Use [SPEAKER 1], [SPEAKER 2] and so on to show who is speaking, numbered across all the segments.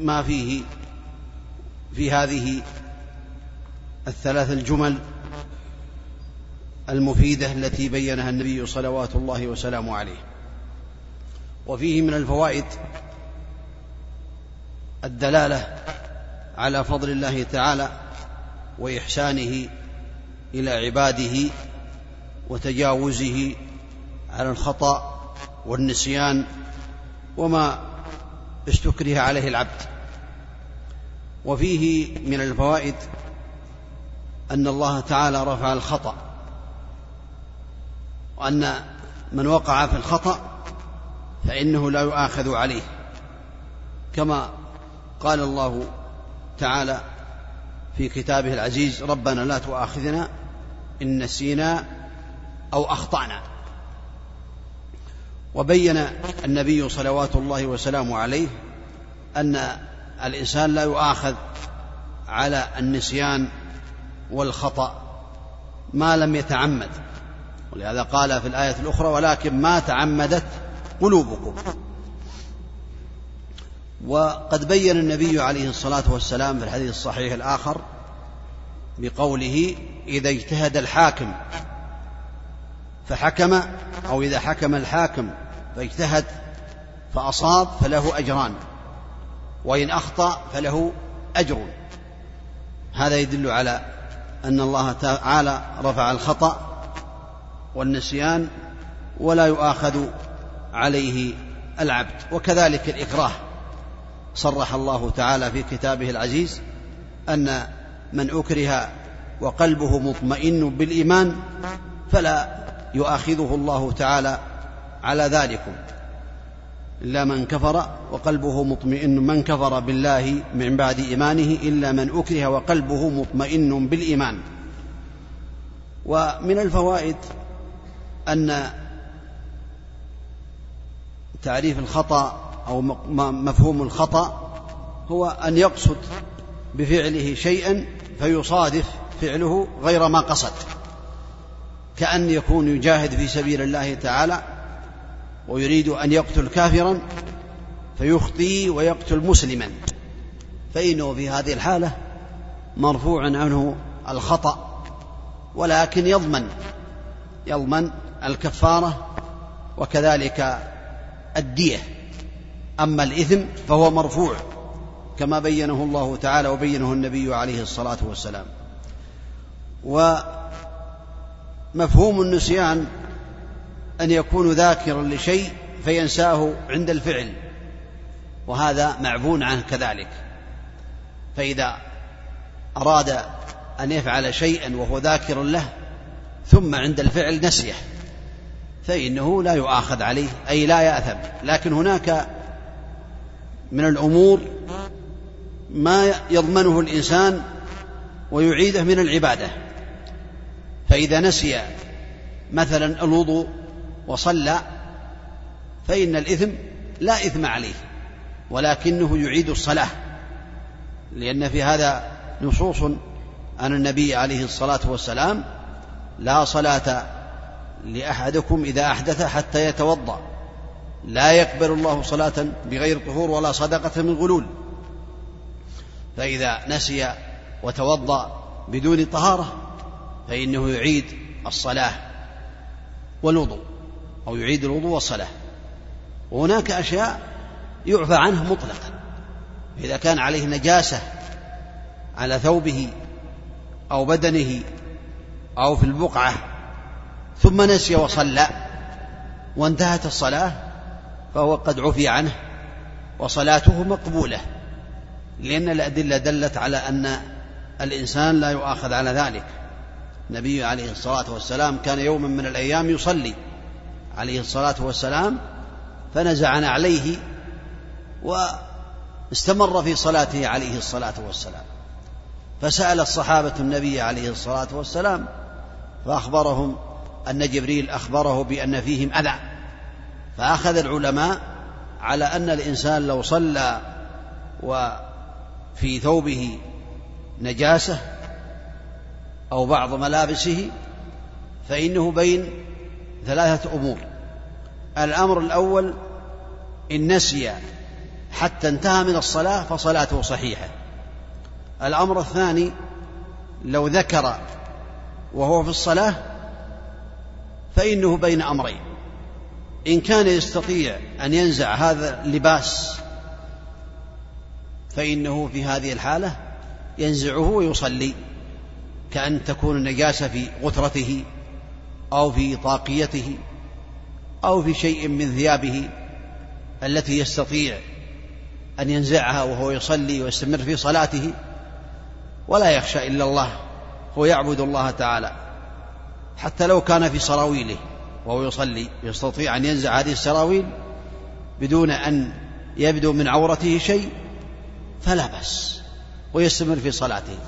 [SPEAKER 1] ما فيه في هذه الثلاث الجمل المفيدة التي بينها النبي صلوات الله وسلامه عليه. وفيه من الفوائد الدلالة على فضل الله تعالى وإحسانه إلى عباده وتجاوزه على الخطأ والنسيان وما استكره عليه العبد. وفيه من الفوائد أن الله تعالى رفع الخطأ وأن من وقع في الخطأ فإنه لا يؤاخذ عليه. كما قال الله تعالى في كتابه العزيز ربنا لا تؤاخذنا إن نسينا أو أخطأنا. وبين النبي صلوات الله وسلامه عليه أن الإنسان لا يؤاخذ على النسيان والخطأ ما لم يتعمد. ولهذا قال في الآية الأخرى ولكن ما تعمدت قلوبكم. وقد بين النبي عليه الصلاة والسلام في الحديث الصحيح الآخر بقوله إذا اجتهد الحاكم فحكم أو إذا حكم الحاكم فاجتهد فأصاب فله أجران وإن أخطأ فله أجر. هذا يدل على أن الله تعالى رفع الخطأ والنسيان ولا يؤاخذ عليه العبد. وكذلك الإكراه. صرح الله تعالى في كتابه العزيز أن من أكره وقلبه مطمئن بالإيمان فلا يؤاخذه الله تعالى على ذلكم. إلا من كفر وقلبه مطمئن من كفر بالله من بعد إيمانه إلا من أكره وقلبه مطمئن بالإيمان. ومن الفوائد أن تعريف الخطأ أو مفهوم الخطأ هو أن يقصد بفعله شيئا فيصادف فعله غير ما قصد. كأن يكون يجاهد في سبيل الله تعالى ويريد أن يقتل كافرا فيخطي ويقتل مسلما. فإنه في هذه الحالة مرفوع عنه الخطأ ولكن يضمن يضمن الكفارة وكذلك الدية. أما الإثم فهو مرفوع كما بينه الله تعالى وبينه النبي عليه الصلاة والسلام. ومفهوم النسيان أن يكون ذاكرا لشيء فينساه عند الفعل وهذا معفون عنه كذلك. فإذا أراد أن يفعل شيئا وهو ذاكر له ثم عند الفعل نسيه فإنه لا يؤاخذ عليه أي لا يأثم. لكن هناك من الأمور ما يضمنه الإنسان ويعيده من العبادة. فإذا نسي مثلا الوضوء وصلى فإن الإثم لا إثم عليه ولكنه يعيد الصلاة لأن في هذا نصوص عن النبي عليه الصلاة والسلام لا صلاة لأحدكم إذا أحدث حتى يتوضأ لا يقبل الله صلاة بغير طهور ولا صدقة من غلول فإذا نسي وتوضأ بدون طهارة فإنه يعيد الصلاة والوضوء أو يعيد الوضوء والصلاة. وهناك أشياء يعفى عنه مطلقا. إذا كان عليه نجاسة على ثوبه أو بدنه أو في البقعة ثم نسي وصلى وانتهت الصلاة فهو قد عفي عنه وصلاته مقبولة. لأن الأدلة دلت على أن الإنسان لا يؤاخذ على ذلك. النبي عليه الصلاة والسلام كان يوما من الأيام يصلي عليه الصلاة والسلام فنزع عليه واستمر في صلاته عليه الصلاة والسلام. فسأل الصحابة النبي عليه الصلاة والسلام فأخبرهم أن جبريل أخبره بأن فيهم أذى فأخذ العلماء على أن الإنسان لو صلى وفي ثوبه نجاسة أو بعض ملابسه فإنه بين ثلاثة أمور. الأمر الأول إن نسي حتى انتهى من الصلاة فصلاته صحيحة. الأمر الثاني لو ذكر وهو في الصلاة فإنه بين أمرين. إن كان يستطيع أن ينزع هذا اللباس فإنه في هذه الحالة ينزعه ويصلي. كأن تكون النجاسة في غترته أو في طاقيته أو في شيء من ثيابه التي يستطيع أن ينزعها وهو يصلي ويستمر في صلاته ولا يخشى إلا الله هو يعبد الله تعالى. حتى لو كان في سراويله وهو يصلي يستطيع أن ينزع هذه السراويل بدون أن يبدو من عورته شيء فلا بأس ويستمر في صلاته.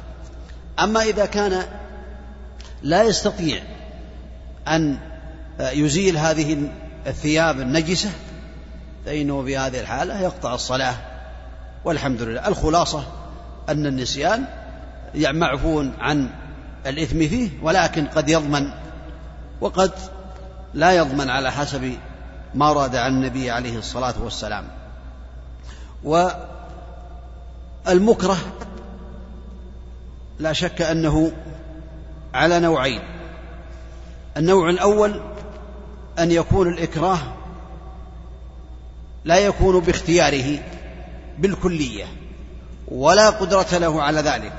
[SPEAKER 1] أما إذا كان لا يستطيع أن يزيل هذه الثياب النجسة فإنه في هذه الحالة يقطع الصلاة. والحمد لله. الخلاصة أن النسيان معفو عن الإثم فيه ولكن قد يضمن وقد لا يضمن على حسب ما ورد عن النبي عليه الصلاة والسلام. والمكره لا شك أنه على نوعين. النوع الأول أن يكون الإكراه لا يكون باختياره بالكلية ولا قدرة له على ذلك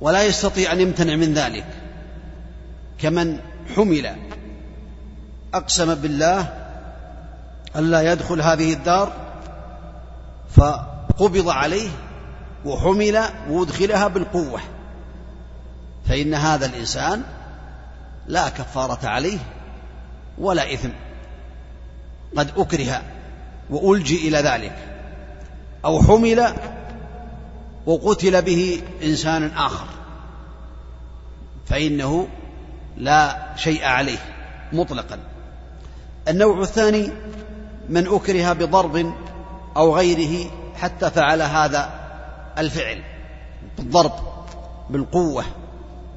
[SPEAKER 1] ولا يستطيع أن يمتنع من ذلك. كمن حمل أقسم بالله ألا يدخل هذه الدار فقبض عليه وحمل وادخلها بالقوة. فإن هذا الإنسان لا كفارة عليه ولا إثم. قد أكره وألجي إلى ذلك. أو حمل وقتل به إنسان آخر. فإنه لا شيء عليه مطلقا. النوع الثاني من أكره بضرب أو غيره حتى فعل هذا الفعل بالضرب بالقوة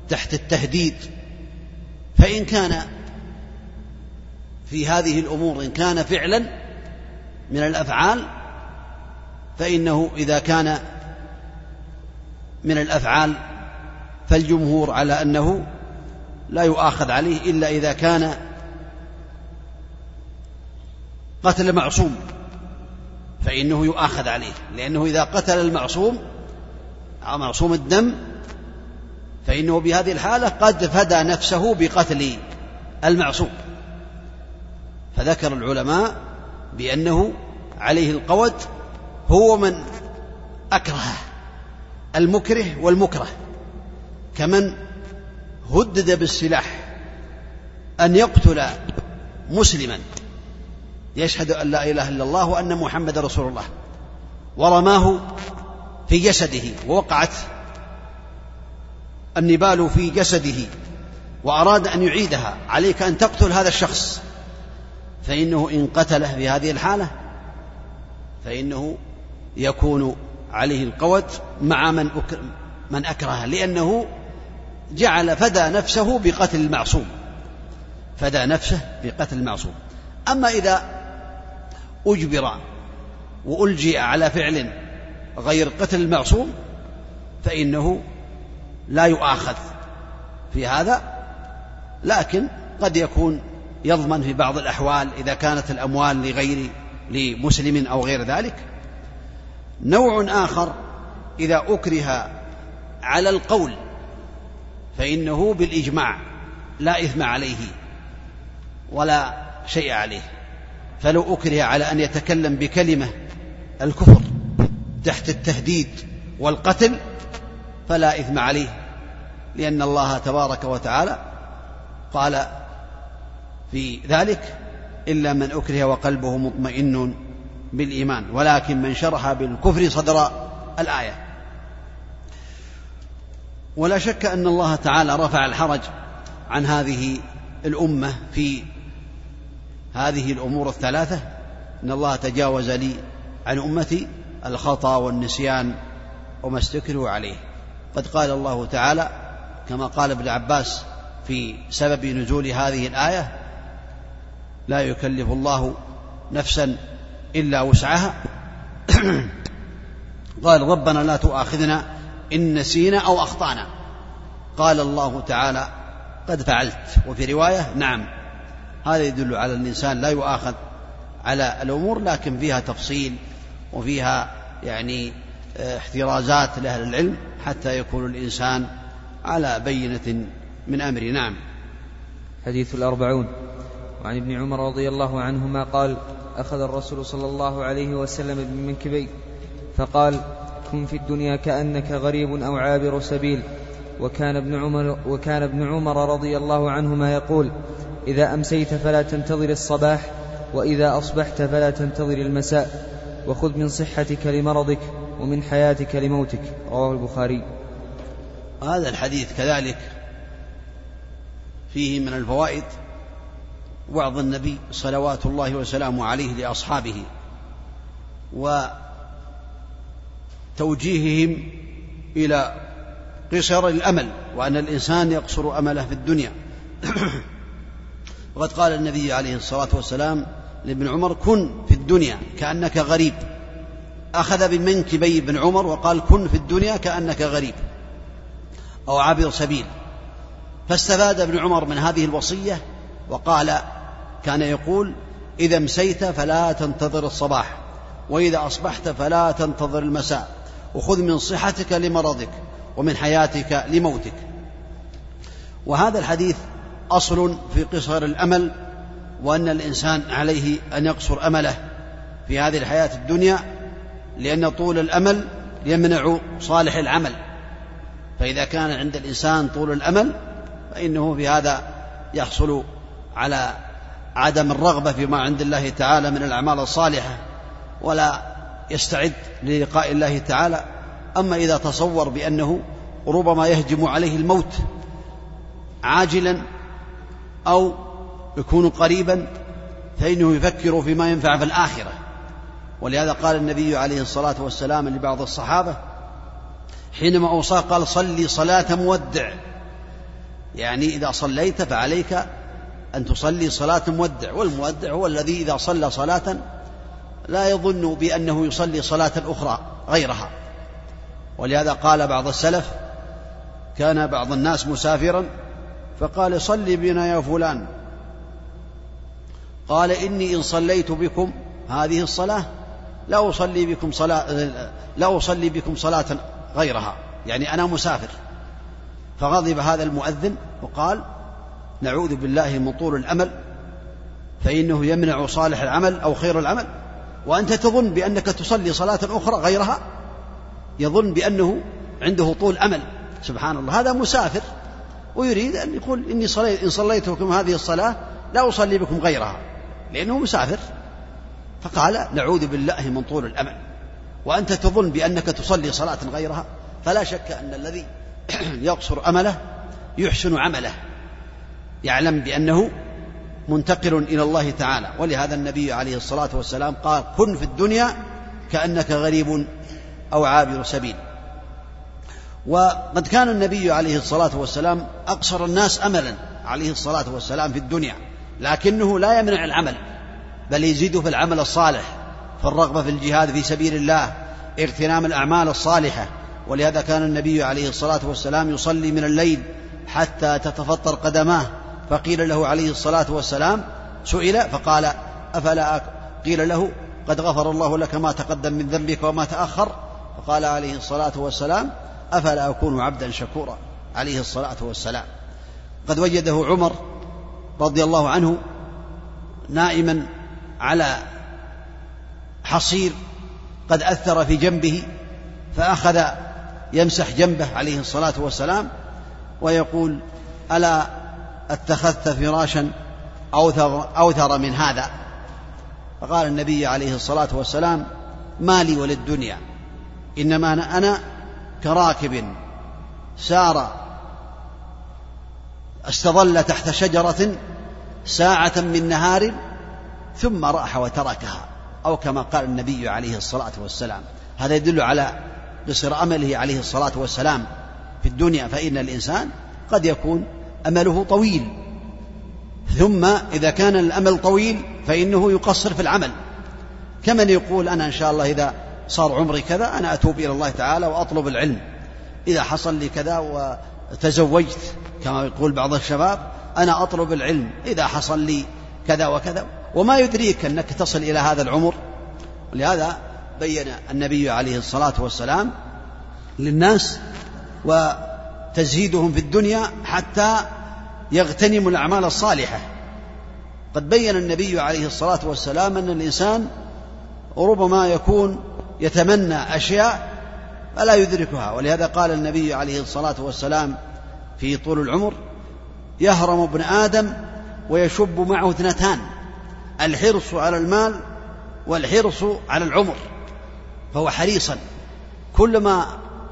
[SPEAKER 1] تحت التهديد. فإن كان في هذه الأمور إن كان فعلا من الأفعال فإنه إذا كان من الأفعال فالجمهور على أنه لا يؤاخذ عليه إلا إذا كان قتل معصوم. فإنه يؤاخذ عليه لأنه إذا قتل المعصوم معصوم الدم فإنه بهذه الحالة قد فدى نفسه بقتل المعصوم. فذكر العلماء بأنه عليه القود هو من أكره المكره والمكره كمن هدد بالسلاح أن يقتل مسلما. يشهد أن لا إله إلا الله وأن محمد رسول الله. ورماه في جسده ووقعت النبال في جسده وأراد أن يعيدها عليك أن تقتل هذا الشخص. فإنه إن قتله في هذه الحالة فإنه يكون عليه القود مع من من أكرهه لأنه جعل فدى نفسه بقتل المعصوم. فدى نفسه بقتل المعصوم. أما إذا أجبر وألجئ على فعل غير قتل المعصوم فإنه لا يؤاخذ في هذا لكن قد يكون يضمن في بعض الأحوال إذا كانت الأموال لغير لمسلم أو غير ذلك. نوع آخر إذا أكره على القول فإنه بالإجماع لا إثم عليه ولا شيء عليه. فلو أكره على أن يتكلم بكلمة الكفر تحت التهديد والقتل فلا إثم عليه لأن الله تبارك وتعالى قال في ذلك إلا من أكره وقلبه مطمئن بالإيمان ولكن من شرح بالكفر صدر الآية. ولا شك أن الله تعالى رفع الحرج عن هذه الأمة في هذه الأمور الثلاثة إن الله تجاوز لي عن أمتي الخطأ والنسيان وما استكروا عليه. قد قال الله تعالى كما قال ابن عباس في سبب نزول هذه الآية لا يكلف الله نفسا إلا وسعها. قال ربنا لا تؤاخذنا إن نسينا أو أخطأنا. قال الله تعالى قد فعلت. وفي رواية نعم. هذا يدل على الإنسان لا يؤاخذ على الأمور لكن فيها تفصيل وفيها يعني آه، احترازات لأهل العلم حتى يكون الإنسان على بينة من أمر. نعم.
[SPEAKER 2] حديث الأربعون. وعن ابن عمر رضي الله عنهما قال أخذ الرسول صلى الله عليه وسلم بمنكبي فقال كن في الدنيا كأنك غريب أو عابر سبيل. وكان ابن عمر وكان ابن عمر رضي الله عنهما يقول إذا أمسيت فلا تنتظر الصباح وإذا أصبحت فلا تنتظر المساء. وخذ من صحتك لمرضك ومن حياتك لموتك. رواه البخاري.
[SPEAKER 1] هذا الحديث كذلك فيه من الفوائد وعظ النبي صلوات الله وسلامه عليه لأصحابه وتوجيههم إلى قصر الأمل وأن الإنسان يقصر أمله في الدنيا. وقد قال النبي عليه الصلاة والسلام لابن عمر كن في الدنيا كأنك غريب. أخذ بمنكبي ابن عمر وقال كن في الدنيا كأنك غريب. أو عابر سبيل. فاستفاد ابن عمر من هذه الوصية وقال كان يقول إذا امسيت فلا تنتظر الصباح وإذا أصبحت فلا تنتظر المساء وخذ من صحتك لمرضك ومن حياتك لموتك. وهذا الحديث أصل في قصر الأمل وأن الإنسان عليه أن يقصر أمله في هذه الحياة الدنيا لأن طول الأمل يمنع صالح العمل. فإذا كان عند الإنسان طول الأمل فإنه في هذا يحصل على عدم الرغبة فيما عند الله تعالى من الأعمال الصالحة ولا يستعد للقاء الله تعالى. أما إذا تصور بأنه ربما يهجم عليه الموت عاجلا أو يكون قريبا فإنه يفكر فيما ينفع في الآخرة. ولهذا قال النبي عليه الصلاة والسلام لبعض الصحابة حينما أوصاه قال صلي صلاة مودع. يعني إذا صليت فعليك أن تصلي صلاة مودع والمودع هو الذي إذا صلى صلاة لا يظن بأنه يصلي صلاة أخرى غيرها. ولهذا قال بعض السلف كان بعض الناس مسافرا فقال صل بنا يا فلان. قال إني إن صليت بكم هذه الصلاة لا أصلي بكم صلاة لا أصلي بكم صلاة غيرها يعني أنا مسافر. فغضب هذا المؤذن وقال نعوذ بالله من طول الأمل فإنه يمنع صالح العمل أو خير العمل. وأنت تظن بأنك تصلي صلاة أخرى غيرها؟ يظن بأنه عنده طول أمل. سبحان الله هذا مسافر. ويريد أن يقول إني صليت إن صليت بكم هذه الصلاة لا أصلي بكم غيرها لأنه مسافر. فقال نعوذ بالله من طول الأمل. وأنت تظن بأنك تصلي صلاة غيرها فلا شك أن الذي يقصر أمله يحسن عمله. يعلم بأنه منتقل إلى الله تعالى. ولهذا النبي عليه الصلاة والسلام قال كن في الدنيا كأنك غريب أو عابر سبيل. وقد كان النبي عليه الصلاة والسلام أقصر الناس أملا عليه الصلاة والسلام في الدنيا لكنه لا يمنع العمل بل يزيد في العمل الصالح في الرغبة في الجهاد في سبيل الله اغتنام الأعمال الصالحة. ولهذا كان النبي عليه الصلاة والسلام يصلي من الليل حتى تتفطر قدماه. فقيل له عليه الصلاة والسلام سئل فقال أفلا قيل له قد غفر الله لك ما تقدم من ذنبك وما تأخر؟ فقال عليه الصلاة والسلام أفلا أكون عبدا شكورا عليه الصلاة والسلام. قد وجده عمر رضي الله عنه نائما على حصير قد أثر في جنبه فأخذ يمسح جنبه عليه الصلاة والسلام ويقول ألا اتخذت فراشا أوثر, أوثر من هذا؟ فقال النبي عليه الصلاة والسلام ما لي وللدنيا إنما أنا, كراكب سار استظل تحت شجرة ساعة من نهار ثم رأح وتركها أو كما قال النبي عليه الصلاة والسلام. هذا يدل على قصر أمله عليه الصلاة والسلام في الدنيا فإن الإنسان قد يكون أمله طويل. ثم إذا كان الأمل طويل فإنه يقصر في العمل. كمن يقول أنا إن شاء الله إذا صار عمري كذا أنا أتوب إلى الله تعالى وأطلب العلم. إذا حصل لي كذا وتزوجت كما يقول بعض الشباب أنا أطلب العلم. إذا حصل لي كذا وكذا وما يدريك أنك تصل إلى هذا العمر. ولهذا بين النبي عليه الصلاة والسلام للناس وتزهيدهم في الدنيا حتى يغتنموا الأعمال الصالحة. قد بين النبي عليه الصلاة والسلام أن الإنسان ربما يكون يتمنى أشياء فلا يدركها. ولهذا قال النبي عليه الصلاة والسلام في طول العمر يهرم ابن آدم ويشب معه اثنتان الحرص على المال والحرص على العمر فهو حريصا. كلما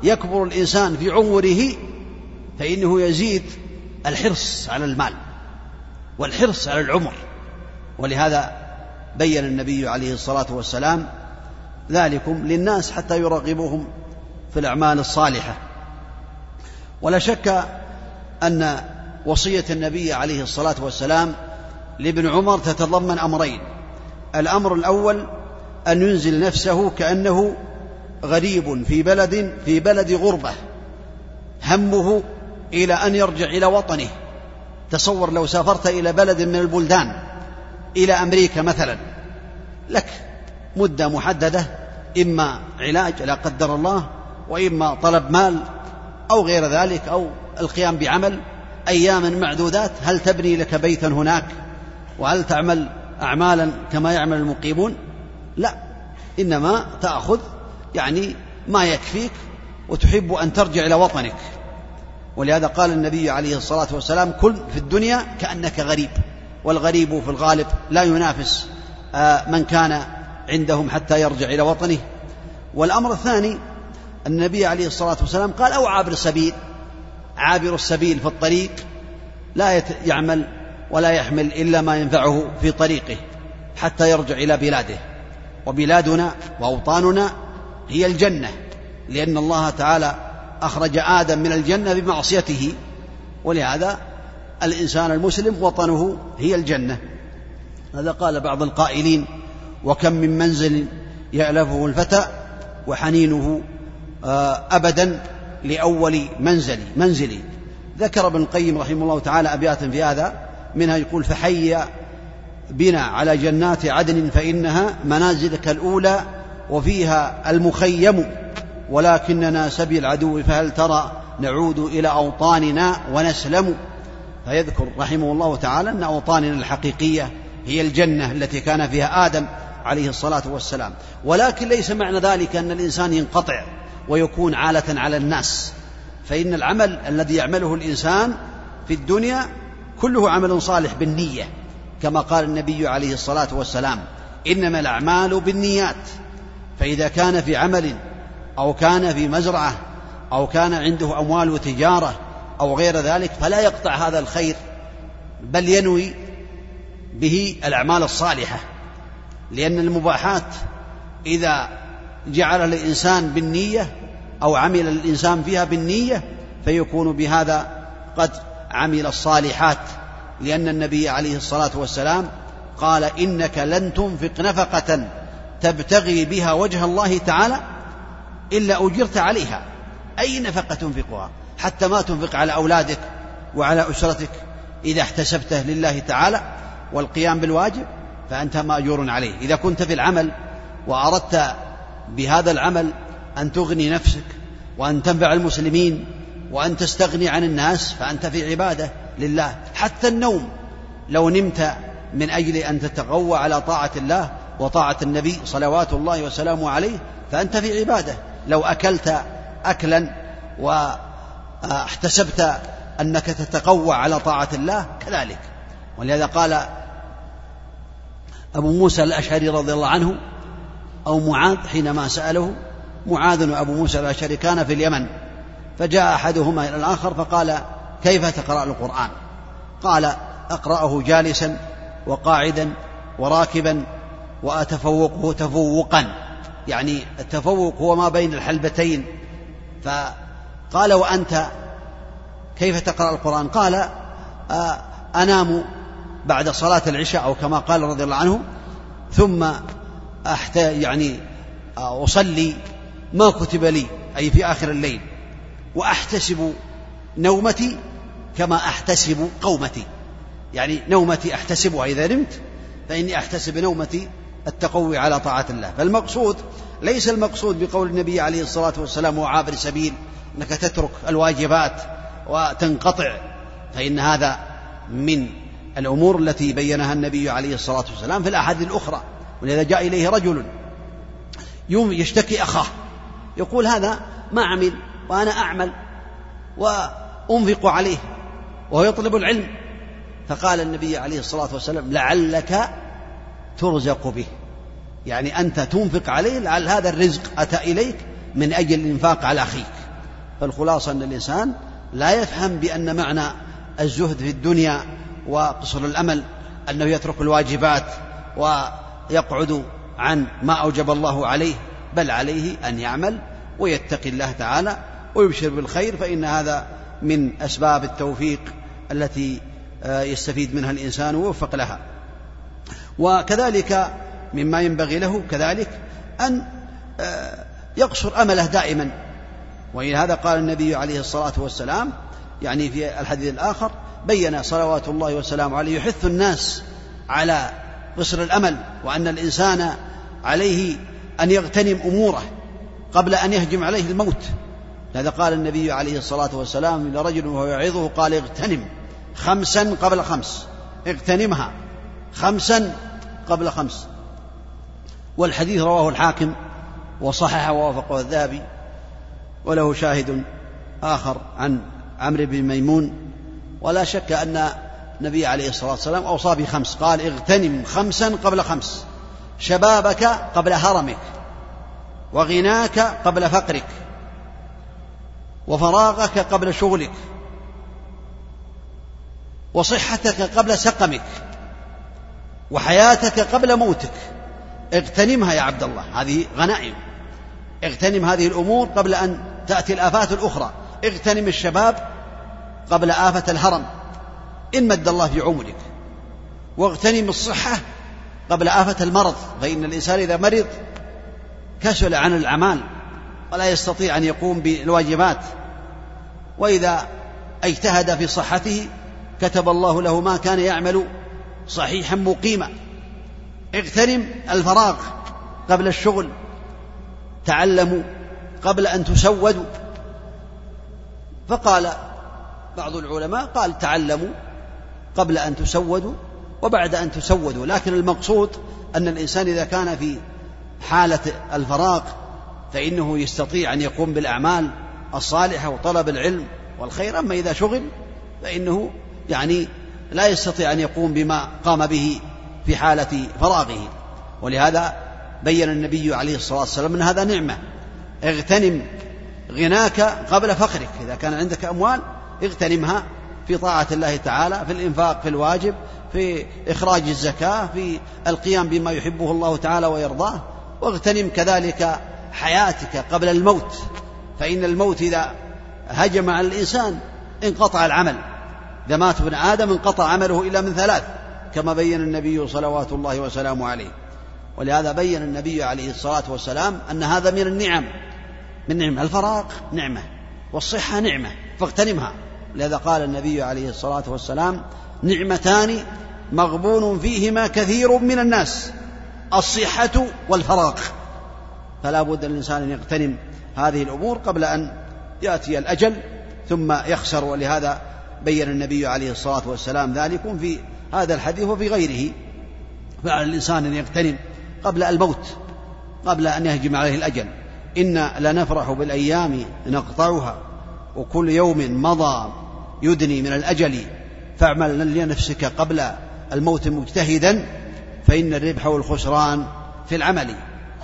[SPEAKER 1] يكبر الإنسان في عمره فإنه يزيد الحرص على المال والحرص على العمر. ولهذا بين النبي عليه الصلاة والسلام ذلكم للناس حتى يرغبوهم في الأعمال الصالحة. ولا شك أن وصية النبي عليه الصلاة والسلام لابن عمر تتضمن أمرين. الأمر الأول أن ينزل نفسه كأنه غريب في بلد في بلد غربة. همه إلى أن يرجع إلى وطنه. تصور لو سافرت إلى بلد من البلدان إلى أمريكا مثلا. لك مدة محددة إما علاج لا قدر الله وإما طلب مال أو غير ذلك أو القيام بعمل أيام معدودات. هل تبني لك بيتا هناك؟ وهل تعمل أعمالا كما يعمل المقيمون؟ لا إنما تأخذ يعني ما يكفيك وتحب أن ترجع إلى وطنك. ولهذا قال النبي عليه الصلاة والسلام كن في الدنيا كأنك غريب والغريب في الغالب لا ينافس آه، من كان عندهم حتى يرجع إلى وطنه. والأمر الثاني النبي عليه الصلاة والسلام قال أو عابر السبيل. عابر السبيل في الطريق لا يعمل ولا يحمل إلا ما ينفعه في طريقه حتى يرجع إلى بلاده. وبلادنا وأوطاننا هي الجنة لأن الله تعالى أخرج آدم من الجنة بمعصيته. ولهذا الإنسان المسلم وطنه هي الجنة. هذا قال بعض القائلين وكم من منزل يألفه الفتى وحنينه آه، أبدا لأول منزلي منزلي ذكر ابن القيم رحمه الله تعالى أبياتا في هذا منها يقول فحي بنا على جنات عدن فإنها منازلك الأولى وفيها المخيم ولكننا سبي العدو فهل ترى نعود إلى أوطاننا ونسلم؟ فيذكر رحمه الله تعالى أن أوطاننا الحقيقية هي الجنة التي كان فيها آدم عليه الصلاة والسلام. ولكن ليس معنى ذلك أن الإنسان ينقطع ويكون عالة على الناس. فإن العمل الذي يعمله الإنسان في الدنيا كله عمل صالح بالنية كما قال النبي عليه الصلاة والسلام إنما الأعمال بالنيات. فإذا كان في عمل أو كان في مزرعة أو كان عنده أموال وتجارة أو غير ذلك فلا يقطع هذا الخير بل ينوي به الأعمال الصالحة. لأن المباحات إذا جعل الإنسان بالنية أو عمل الإنسان فيها بالنية فيكون بهذا قد عمل الصالحات لأن النبي عليه الصلاة والسلام قال إنك لن تنفق نفقة تبتغي بها وجه الله تعالى إلا أجرت عليها. أي نفقة تنفقها؟ حتى ما تنفق على أولادك وعلى أسرتك إذا احتسبته لله تعالى والقيام بالواجب؟ فأنت مأجور عليه. إذا كنت في العمل وأردت بهذا العمل أن تغني نفسك وأن تنفع المسلمين وأن تستغني عن الناس فأنت في عبادة لله. حتى النوم لو نمت من أجل أن تتقوى على طاعة الله وطاعة النبي صلوات الله وسلامه عليه فأنت في عبادة. لو أكلت أكلا واحتسبت أنك تتقوى على طاعة الله كذلك. ولهذا قال أبو موسى الأشعري رضي الله عنه أو معاذ حينما سأله معاذ وأبو موسى الأشعري كان في اليمن فجاء أحدهما إلى الآخر فقال كيف تقرأ القرآن؟ قال أقرأه جالسا وقاعدا وراكبا وأتفوقه تفوقا يعني التفوق هو ما بين الحلبتين. فقال وأنت كيف تقرأ القرآن؟ قال آه، أنام بعد صلاة العشاء أو كما قال رضي الله عنه ثم أحت يعني أصلي ما كتب لي أي في آخر الليل وأحتسب نومتي كما أحتسب قومتي. يعني نومتي أحتسبها إذا نمت فإني أحتسب نومتي التقوي على طاعة الله. فالمقصود ليس المقصود بقول النبي عليه الصلاة والسلام وعابر سبيل أنك تترك الواجبات وتنقطع فإن هذا من الأمور التي بينها النبي عليه الصلاة والسلام في الأحاديث الأخرى ولذا جاء إليه رجل يوم يشتكي أخاه يقول هذا ما عمل وأنا أعمل وأنفق عليه وهو يطلب العلم. فقال النبي عليه الصلاة والسلام لعلك ترزق به. يعني أنت تنفق عليه لعل هذا الرزق أتى إليك من أجل الإنفاق على أخيك. فالخلاصة أن الإنسان لا يفهم بأن معنى الزهد في الدنيا وقصر الأمل أنه يترك الواجبات ويقعد عن ما أوجب الله عليه بل عليه أن يعمل ويتقي الله تعالى ويبشر بالخير فإن هذا من أسباب التوفيق التي آه، يستفيد منها الإنسان ويوفق لها. وكذلك مما ينبغي له كذلك أن آه، يقصر أمله دائما. وإلى هذا قال النبي عليه الصلاة والسلام يعني في الحديث الآخر بين صلوات الله وسلامه عليه يحث الناس على قصر الأمل وأن الإنسان عليه أن يغتنم أموره قبل أن يهجم عليه الموت. لهذا قال النبي عليه الصلاة والسلام لرجل وهو يعظه قال اغتنم خمسا قبل خمس. اغتنمها خمسا قبل خمس. والحديث رواه الحاكم وصححه ووافقه الذهبي وله شاهد آخر عن عمرو بن ميمون ولا شك أن النبي عليه الصلاة والسلام أوصى بخمس. قال اغتنم خمسا قبل خمس. شبابك قبل هرمك. وغناك قبل فقرك. وفراغك قبل شغلك. وصحتك قبل سقمك. وحياتك قبل موتك. اغتنمها يا عبد الله. هذه غنائم. اغتنم هذه الأمور قبل أن تأتي الآفات الأخرى. اغتنم الشباب قبل آفة الهرم. إن مد الله في عمرك. واغتنم الصحة قبل آفة المرض فإن الإنسان إذا مرض كسل عن الأعمال ولا يستطيع أن يقوم بالواجبات. وإذا اجتهد في صحته كتب الله له ما كان يعمل صحيحا مقيما. اغتنم الفراغ قبل الشغل. تعلموا قبل أن تسودوا. فقال بعض العلماء قال تعلموا قبل أن تسودوا وبعد أن تسودوا لكن المقصود أن الإنسان إذا كان في حالة الفراغ فإنه يستطيع أن يقوم بالأعمال الصالحة وطلب العلم والخير أما إذا شغل فإنه يعني لا يستطيع أن يقوم بما قام به في حالة فراغه. ولهذا بين النبي عليه الصلاة والسلام أن هذا نعمة اغتنم غناك قبل فقرك إذا كان عندك أموال اغتنمها في طاعة الله تعالى في الإنفاق في الواجب في إخراج الزكاة في القيام بما يحبه الله تعالى ويرضاه. واغتنم كذلك حياتك قبل الموت. فإن الموت إذا هجم على الإنسان انقطع العمل. إذا مات ابن آدم انقطع عمله إلا من ثلاث كما بين النبي صلوات الله وسلامه عليه. ولهذا بين النبي عليه الصلاة والسلام أن هذا من النعم من نعم الفراغ نعمة والصحة نعمة فاغتنمها. لهذا قال النبي عليه الصلاة والسلام نعمتان مغبون فيهما كثير من الناس الصحة والفراغ. فلا بد للإنسان أن يغتنم هذه الأمور قبل أن يأتي الأجل ثم يخسر ولهذا بين النبي عليه الصلاة والسلام ذلك في هذا الحديث وفي غيره. فعلى الإنسان أن يغتنم قبل الموت قبل أن يهجم عليه الأجل. إنا لنفرح بالأيام نقطعها وكل يوم مضى يدني من الأجل فاعمل لنفسك قبل الموت مجتهدا فإن الربح والخسران في العمل.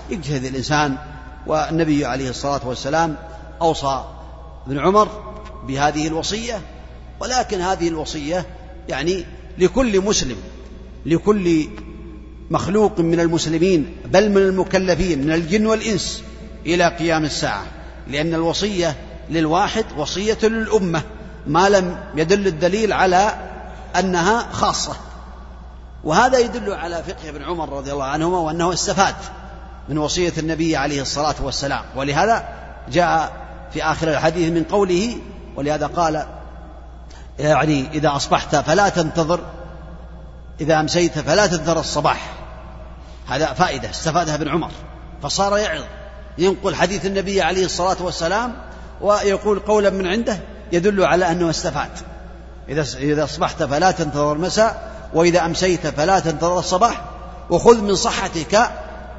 [SPEAKER 1] يجتهد الإنسان والنبي عليه الصلاة والسلام أوصى ابن عمر بهذه الوصية ولكن هذه الوصية يعني لكل مسلم لكل مخلوق من المسلمين بل من المكلفين من الجن والإنس إلى قيام الساعة. لأن الوصية للواحد وصية للأمة. ما لم يدل الدليل على أنها خاصة. وهذا يدل على فقه ابن عمر رضي الله عنهما وأنه استفاد من وصية النبي عليه الصلاة والسلام. ولهذا جاء في آخر الحديث من قوله ولهذا قال يعني إذا أصبحت فلا تنتظر إذا أمسيت فلا تنتظر الصباح. هذا فائدة استفادها ابن عمر. فصار يعظ ينقل حديث النبي عليه الصلاة والسلام ويقول قولا من عنده يدل على أنه استفاد. إذا إذا أصبحت فلا تنتظر المساء وإذا أمسيت فلا تنتظر الصباح وخذ من صحتك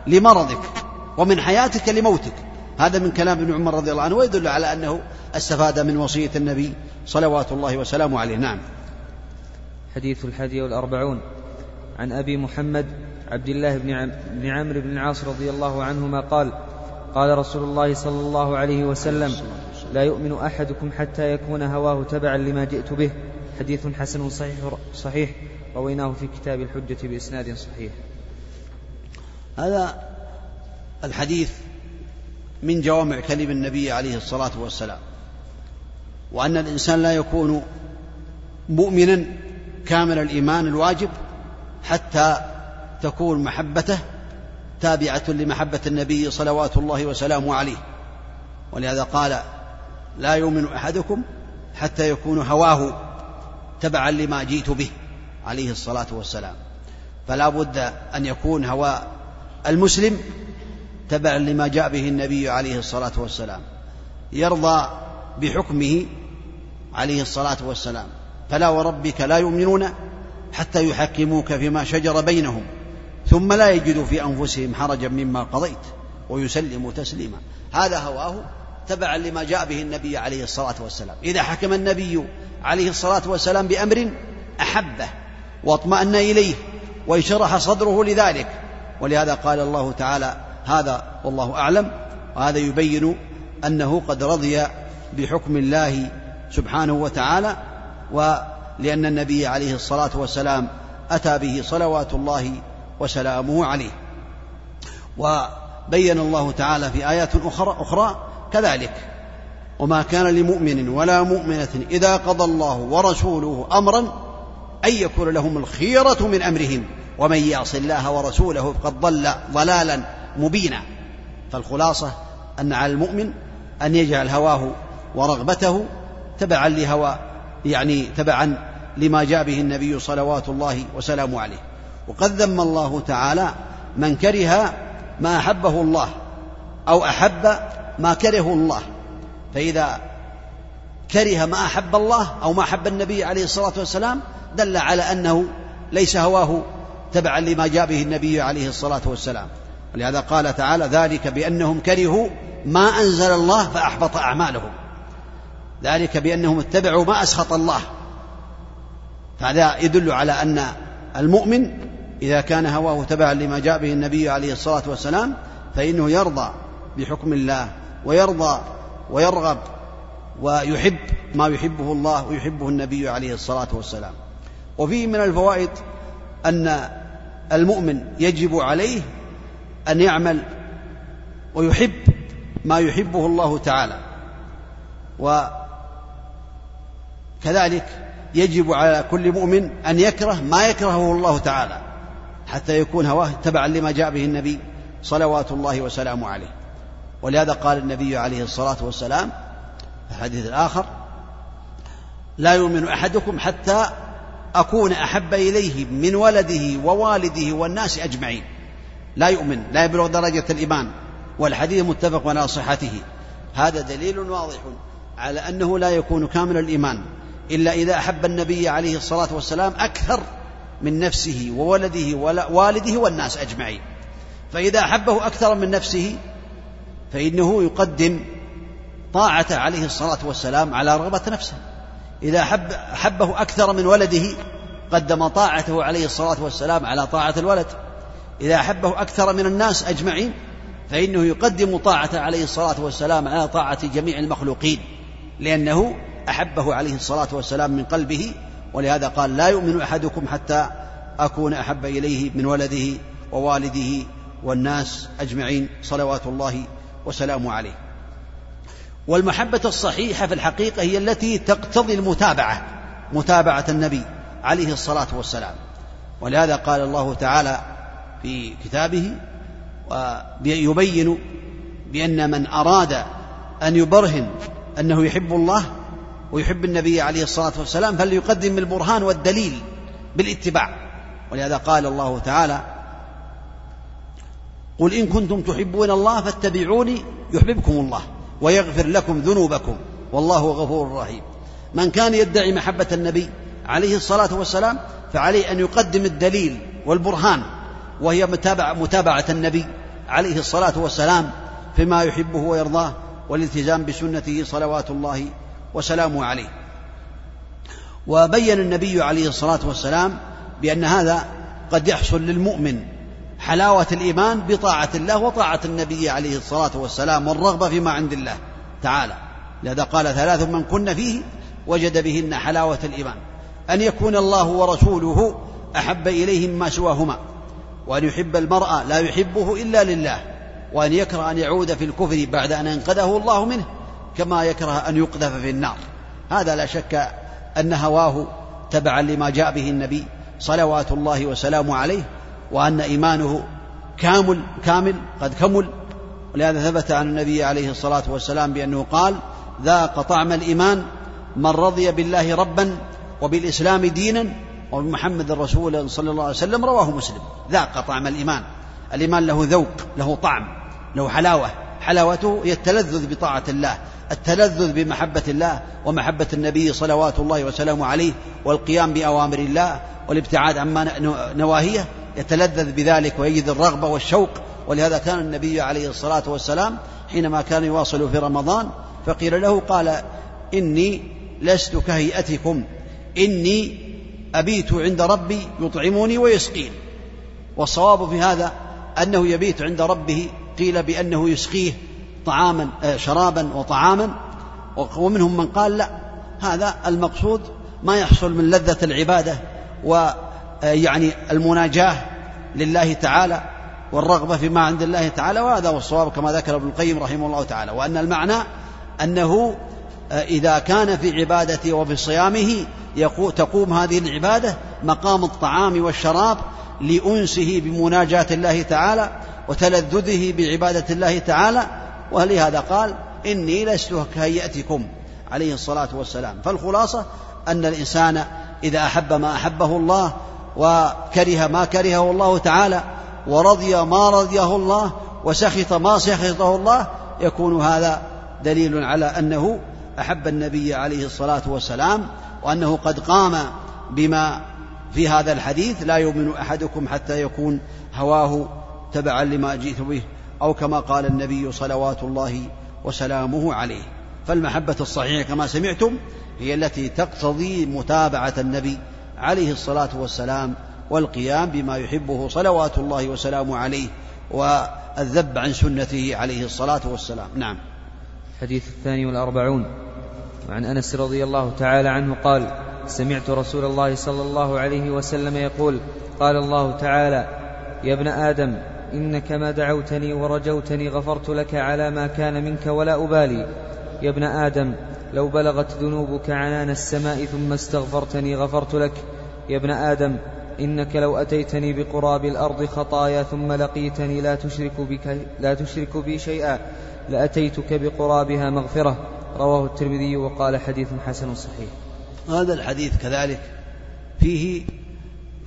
[SPEAKER 1] لمرضك ومن حياتك لموتك. هذا من كلام ابن عمر رضي الله عنه ويدل على أنه استفاد من وصية النبي صلوات الله وسلامه عليه. نعم.
[SPEAKER 2] حديث الحادي والأربعون. عن أبي محمد عبد الله بن, بن عمرو بن العاص رضي الله عنهما قال قال رسول الله صلى الله عليه وسلم لا يؤمن أحدكم حتى يكون هواه تبعا لما جئت به. حديث حسن صحيح صحيح. رويناه في كتاب الحجة بإسناد صحيح.
[SPEAKER 1] هذا الحديث من جوامع كلم النبي عليه الصلاة والسلام. وأن الإنسان لا يكون مؤمنا كامل الإيمان الواجب حتى تكون محبته تابعة لمحبة النبي صلوات الله وسلامه عليه. ولهذا قال لا يؤمن أحدكم حتى يكون هواه تبعا لما جئت به عليه الصلاة والسلام. فلا بد أن يكون هوى المسلم تبعا لما جاء به النبي عليه الصلاة والسلام. يرضى بحكمه عليه الصلاة والسلام. فلا وربك لا يؤمنون حتى يحكموك فيما شجر بينهم ثم لا يجدوا في أنفسهم حرجا مما قضيت ويسلموا تسليما. هذا هواه تبعا لما جاء به النبي عليه الصلاة والسلام. إذا حكم النبي عليه الصلاة والسلام بأمر أحبه واطمأن إليه وانشرح صدره لذلك. ولهذا قال الله تعالى هذا والله أعلم. وهذا يبين أنه قد رضي بحكم الله سبحانه وتعالى ولأن النبي عليه الصلاة والسلام أتى به صلوات الله وسلامه عليه. وبين الله تعالى في آيات أخرى, أخرى كذلك. وما كان لمؤمن ولا مؤمنة إذا قضى الله ورسوله أمرا أن يكون لهم الخيرة من أمرهم ومن يعص الله ورسوله فقد ضل ضلالا مبينا. فالخلاصة أن على المؤمن أن يجعل هواه ورغبته تبعا لهوى يعني تبعا لما جاء به النبي صلوات الله وسلامه عليه. وقد ذم الله تعالى من كره ما أحبه الله أو أحب ما كرهه الله. فإذا كره ما أحب الله أو ما أحب النبي عليه الصلاة والسلام دل على أنه ليس هواه تبعا لما جاء به النبي عليه الصلاة والسلام. ولهذا قال تعالى ذلك بأنهم كرهوا ما أنزل الله فأحبط أعمالهم. ذلك بأنهم اتبعوا ما أسخط الله. فهذا يدل على أن المؤمن إذا كان هواه تبعا لما جاء به النبي عليه الصلاة والسلام فإنه يرضى بحكم الله. ويرضى ويرغب ويحب ما يحبه الله ويحبه النبي عليه الصلاة والسلام. وفيه من الفوائد أن المؤمن يجب عليه أن يعمل ويحب ما يحبه الله تعالى. وكذلك يجب على كل مؤمن أن يكره ما يكرهه الله تعالى حتى يكون هواه تبعا لما جاء به النبي صلوات الله وسلامه عليه. ولهذا قال النبي عليه الصلاة والسلام في الحديث الآخر لا يؤمن أحدكم حتى أكون أحب إليه من ولده ووالده والناس أجمعين. لا يؤمن لا يبلغ درجة الإيمان والحديث متفق على صحته. هذا دليل واضح على أنه لا يكون كامل الإيمان إلا إذا أحب النبي عليه الصلاة والسلام أكثر من نفسه وولده ووالده والناس أجمعين. فإذا أحبه أكثر من نفسه فإنه يقدم طاعته عليه الصلاة والسلام على رغبة نفسه. إذا أحب أحبه أكثر من ولده قدم طاعته عليه الصلاة والسلام على طاعة الولد. إذا أحبه أكثر من الناس أجمعين فإنه يقدم طاعته عليه الصلاة والسلام على طاعة جميع المخلوقين لأنه أحبه عليه الصلاة والسلام من قلبه. ولهذا قال لا يؤمن أحدكم حتى أكون أحب إليه من ولده ووالده والناس أجمعين صلوات الله وسلامه عليه. والمحبة الصحيحة في الحقيقة هي التي تقتضي المتابعة متابعة النبي عليه الصلاة والسلام. ولهذا قال الله تعالى في كتابه ويبين بأن من أراد أن يبرهن أنه يحب الله ويحب النبي عليه الصلاة والسلام فليقدم البرهان والدليل بالاتباع. ولهذا قال الله تعالى قل إن كنتم تحبون الله فاتبعوني يحببكم الله ويغفر لكم ذنوبكم والله غفور رحيم. من كان يدعي محبة النبي عليه الصلاة والسلام فعليه أن يقدم الدليل والبرهان وهي متابعة, متابعة النبي عليه الصلاة والسلام فيما يحبه ويرضاه والالتزام بسنته صلوات الله وسلامه عليه. وبين النبي عليه الصلاة والسلام بأن هذا قد يحصل للمؤمن حلاوة الإيمان بطاعة الله وطاعة النبي عليه الصلاة والسلام والرغبة فيما عند الله تعالى. لهذا قال ثلاث من كن فيه وجد بهن حلاوة الإيمان. أن يكون الله ورسوله أحب إليه مما سواهما. وأن يحب المرأة لا يحبه إلا لله. وأن يكره أن يعود في الكفر بعد أن أنقذه الله منه كما يكره أن يقذف في النار. هذا لا شك أن هواه تبعا لما جاء به النبي صلوات الله وسلامه عليه وأن إيمانه كامل كامل قد كمل. ولهذا ثبت عن النبي عليه الصلاة والسلام بأنه قال ذاق طعم الإيمان من رضي بالله ربا وبالإسلام دينا وبمحمد رسولا صلى الله عليه وسلم رواه مسلم. ذاق طعم الإيمان. الإيمان له ذوق له طعم له حلاوة. حلاوته هي التلذذ بطاعة الله التلذذ بمحبة الله ومحبة النبي صلوات الله وسلامه عليه والقيام بأوامر الله والابتعاد عما نواهيه. يتلذذ بذلك ويجد الرغبة والشوق ولهذا كان النبي عليه الصلاة والسلام حينما كان يواصل في رمضان فقيل له قال إني لست كهيئتكم إني أبيت عند ربي يطعمني ويسقين. والصواب في هذا أنه يبيت عند ربه قيل بأنه يسقيه طعاما آه، شرابا وطعاما. ومنهم من قال لا هذا المقصود ما يحصل من لذة العبادة آه، المناجاة لله تعالى والرغبة فيما عند الله تعالى وهذا هو الصواب كما ذكر ابن القيم رحمه الله تعالى. وأن المعنى أنه آه، إذا كان في عبادته وفي صيامه تقوم هذه العبادة مقام الطعام والشراب لأنسه بمناجاة الله تعالى وتلذذه بعبادة الله تعالى. ولهذا قال إني لست كهيئتكم عليه الصلاة والسلام. فالخلاصة أن الإنسان إذا أحب ما أحبه الله وكره ما كرهه الله تعالى ورضي ما رضيه الله وسخط ما سخطه الله يكون هذا دليل على أنه أحب النبي عليه الصلاة والسلام وأنه قد قام بما في هذا الحديث لا يؤمن أحدكم حتى يكون هواه تبعا لما جئت به أو كما قال النبي صلوات الله وسلامه عليه. فالمحبة الصحيحة كما سمعتم هي التي تقتضي متابعة النبي عليه الصلاة والسلام والقيام بما يحبه صلوات الله وسلامه عليه والذب عن سنته عليه الصلاة والسلام. نعم.
[SPEAKER 2] الحديث الثاني والأربعون. وعن أنس رضي الله تعالى عنه قال سمعت رسول الله صلى الله عليه وسلم يقول قال الله تعالى يا ابن آدم إنك ما دعوتني ورجوتني غفرت لك على ما كان منك ولا أبالي. يا ابن آدم لو بلغت ذنوبك عنان السماء ثم استغفرتني غفرت لك. يا ابن آدم إنك لو أتيتني بقراب الأرض خطايا ثم لقيتني لا تشرك, بك لا تشرك بي شيئا لأتيتك بقرابها مغفرة. رواه الترمذي وقال حديث حسن صحيح.
[SPEAKER 1] هذا الحديث كذلك فيه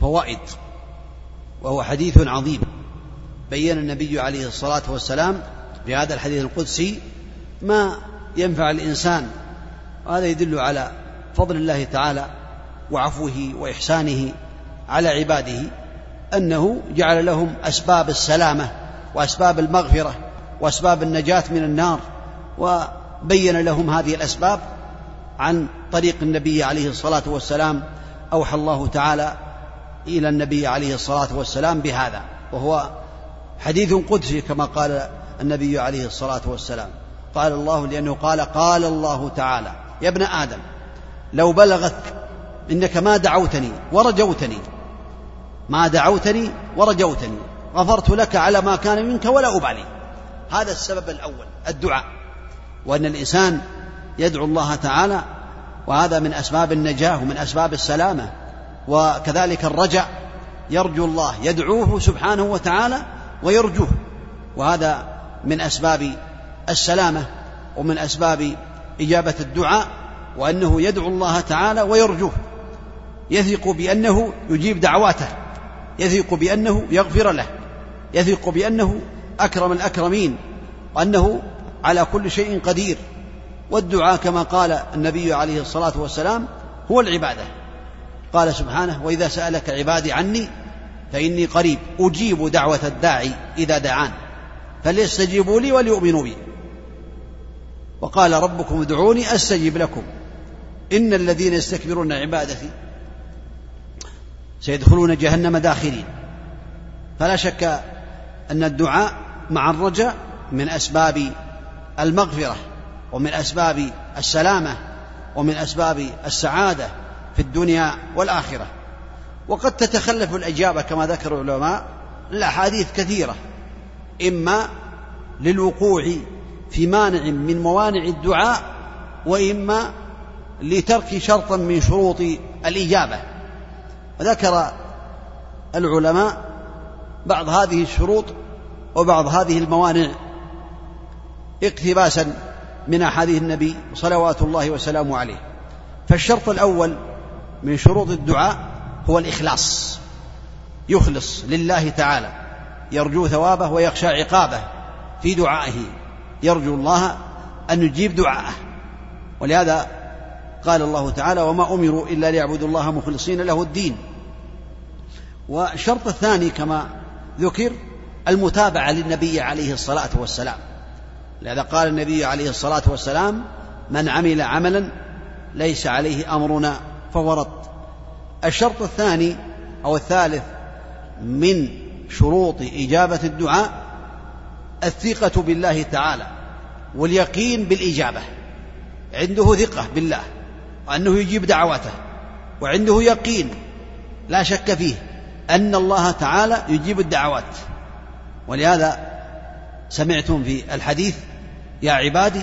[SPEAKER 1] فوائد وهو حديث عظيم. بين النبي عليه الصلاة والسلام في هذا الحديث القدسي ما ينفع الإنسان وهذا يدل على فضل الله تعالى وعفوه وإحسانه على عباده أنه جعل لهم أسباب السلامة وأسباب المغفرة وأسباب النجاة من النار وبين لهم هذه الأسباب عن طريق النبي عليه الصلاة والسلام أوحى الله تعالى إلى النبي عليه الصلاة والسلام بهذا وهو حديث قدسي كما قال النبي عليه الصلاة والسلام. قال الله لأنه قال قال الله تعالى يا ابن آدم لو بلغت إنك ما دعوتني ورجوتني ما دعوتني ورجوتني غفرت لك على ما كان منك ولا أبالي. هذا السبب الأول الدعاء. وأن الإنسان يدعو الله تعالى وهذا من أسباب النجاة ومن أسباب السلامة. وكذلك الرجع يرجو الله يدعوه سبحانه وتعالى ويرجوه. وهذا من أسباب السلامة ومن أسباب إجابة الدعاء وأنه يدعو الله تعالى ويرجوه. يثق بأنه يجيب دعواته. يثق بأنه يغفر له. يثق بأنه أكرم الأكرمين. وأنه على كل شيء قدير. والدعاء كما قال النبي عليه الصلاة والسلام هو العبادة. قال سبحانه وإذا سألك عبادي عني فإني قريب. أجيب دعوة الداعي إذا دعان. فليستجيبوا لي وليؤمنوا بي. وقال ربكم ادعوني أستجب لكم. إن الذين يستكبرون عبادتي سيدخلون جهنم داخلين فلا شك أن الدعاء مع الرجاء من أسباب المغفرة ومن أسباب السلامة ومن أسباب السعادة في الدنيا والآخرة. وقد تتخلف الإجابة كما ذكر العلماء الأحاديث كثيرة إما للوقوع في مانع من موانع الدعاء وإما لترك شرط من شروط الإجابة. وذكر العلماء بعض هذه الشروط وبعض هذه الموانع اقتباسا من أحاديث النبي صلوات الله وسلامه عليه. فالشرط الأول من شروط الدعاء هو الإخلاص. يخلص لله تعالى يرجو ثوابه ويخشى عقابه في دعائه. يرجو الله أن يجيب دعاءه. ولهذا قال الله تعالى وما أمروا إلا ليعبدوا الله مخلصين له الدين. والشرط الثاني كما ذكر المتابعة للنبي عليه الصلاة والسلام. لهذا قال النبي عليه الصلاة والسلام من عمل عملا ليس عليه أمرنا فورط الشرط الثاني أو الثالث من شروط إجابة الدعاء الثقة بالله تعالى واليقين بالإجابة. عنده ثقة بالله وأنه يجيب دعواته وعنده يقين لا شك فيه أن الله تعالى يجيب الدعوات. ولهذا سمعتم في الحديث يا عبادي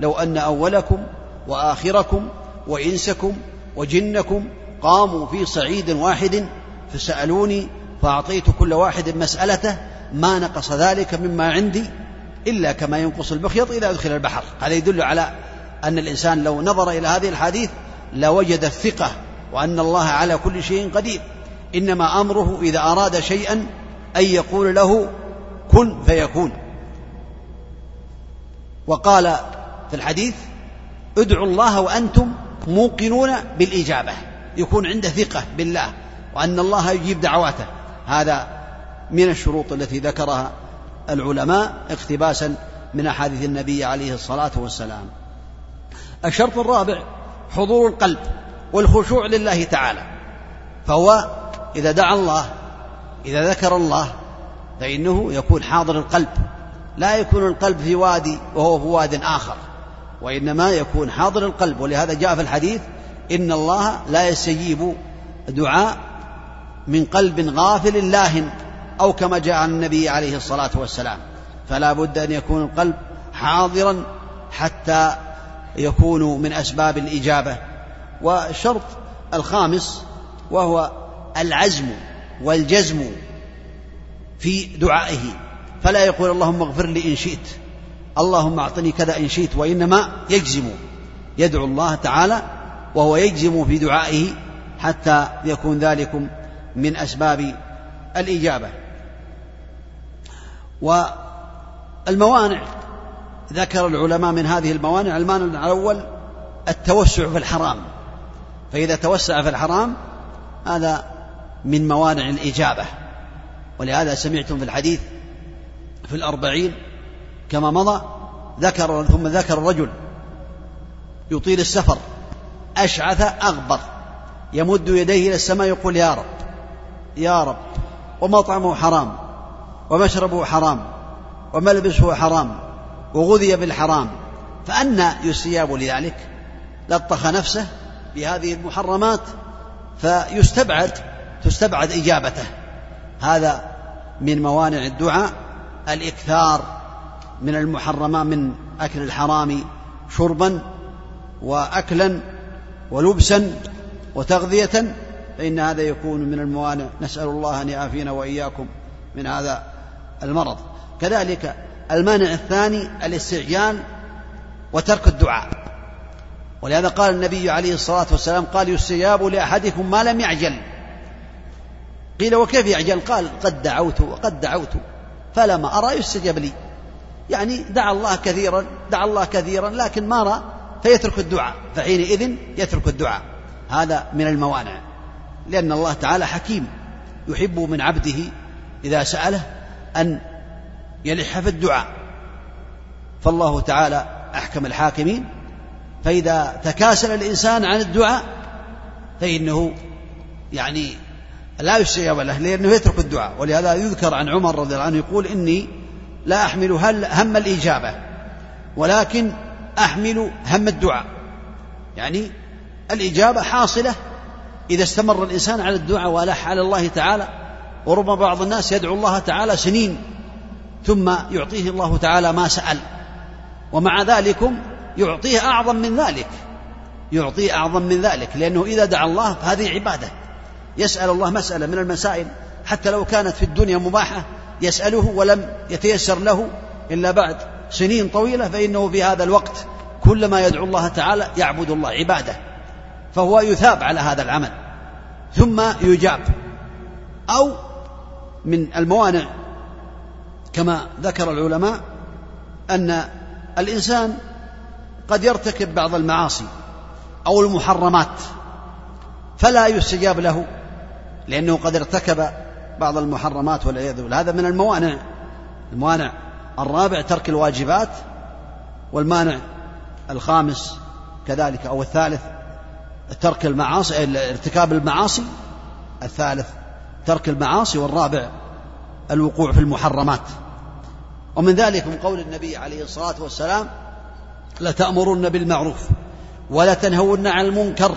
[SPEAKER 1] لو أن أولكم وآخركم وإنسكم وجنكم قاموا في صعيد واحد فسألوني فأعطيت كل واحد مسألته ما نقص ذلك مما عندي إلا كما ينقص المخيط إذا أدخل البحر. هذا يدل على أن الإنسان لو نظر إلى هذه الحديث لوجد الثقة وأن الله على كل شيء قدير. إنما أمره إذا أراد شيئا أن يقول له كن فيكون. وقال في الحديث ادعوا الله وأنتم موقنون بالإجابة. يكون عنده ثقة بالله وأن الله يجيب دعواته. هذا من الشروط التي ذكرها العلماء اقتباسا من أحاديث النبي عليه الصلاة والسلام. الشرط الرابع حضور القلب والخشوع لله تعالى. فهو إذا دعا الله إذا ذكر الله فإنه يكون حاضر القلب. لا يكون القلب في وادي وهو في واد آخر وإنما يكون حاضر القلب. ولهذا جاء في الحديث إن الله لا يستجيب دعاء من قلب غافل لاهن. أو كما جاء عن النبي عليه الصلاة والسلام. فلا بد أن يكون القلب حاضرا حتى يكون من أسباب الإجابة. والشرط الخامس وهو العزم والجزم في دعائه. فلا يقول اللهم اغفر لي إن شئت اللهم أعطني كذا إن شئت وإنما يجزم يدعو الله تعالى وهو يجزم في دعائه حتى يكون ذلك من أسباب الإجابة. والموانع. ذكر العلماء من هذه الموانع المانع الأول التوسع في الحرام. فإذا توسع في الحرام هذا من موانع الإجابة. ولهذا سمعتم في الحديث في الأربعين كما مضى ذكر ثم ذكر الرجل يطيل السفر أشعث أغبر يمد يديه إلى السماء يقول يا رب يا رب ومطعمه حرام. ومشربه حرام وملبسه حرام وغذي بالحرام. فأنى يستجاب لذلك لطخ نفسه بهذه المحرمات فيستبعد تستبعد إجابته. هذا من موانع الدعاء الإكثار من المحرمات من أكل الحرام شربا وأكلا ولبسا وتغذية فإن هذا يكون من الموانع. نسأل الله أن يعافينا وإياكم من هذا المرض. كذلك المانع الثاني الاستعجال وترك الدعاء. ولهذا قال النبي عليه الصلاة والسلام قال يستجاب لأحدكم ما لم يعجل. قيل وكيف يعجل؟ قال قد دعوت وقد دعوت فلما أرى يستجاب لي. يعني دعا الله كثيرا دعا الله كثيرا لكن ما رأى فيترك الدعاء فحينئذ يترك الدعاء. هذا من الموانع لأن الله تعالى حكيم يحب من عبده إذا سأله أن يلح في الدعاء. فالله تعالى أحكم الحاكمين. فإذا تكاسل الإنسان عن الدعاء فإنه يعني لا يستجاب له لأنه يترك الدعاء. ولهذا يذكر عن عمر رضي الله عنه يقول إني لا أحمل هم الإجابة ولكن أحمل هم الدعاء. يعني الإجابة حاصلة إذا استمر الإنسان على الدعاء وألح على الله تعالى. وربما بعض الناس يدعو الله تعالى سنين ثم يعطيه الله تعالى ما سأل. ومع ذلك يعطيه أعظم من ذلك يعطيه أعظم من ذلك لأنه إذا دعا الله فهذه عبادة. يسأل الله مسألة من المسائل حتى لو كانت في الدنيا مباحة يسأله ولم يتيسر له إلا بعد سنين طويلة فإنه في هذا الوقت كلما يدعو الله تعالى يعبد الله عبادة. فهو يثاب على هذا العمل ثم يجاب أو من الموانع كما ذكر العلماء أن الإنسان قد يرتكب بعض المعاصي أو المحرمات فلا يستجاب له لأنه قد ارتكب بعض المحرمات والعياذ بالله. هذا من الموانع الموانع الرابع ترك الواجبات والمانع الخامس كذلك أو الثالث ترك المعاصي ارتكاب المعاصي الثالث ترك المعاصي والرابع الوقوع في المحرمات. ومن ذلك من قول النبي عليه الصلاة والسلام لتأمرن بالمعروف ولتنهون عن المنكر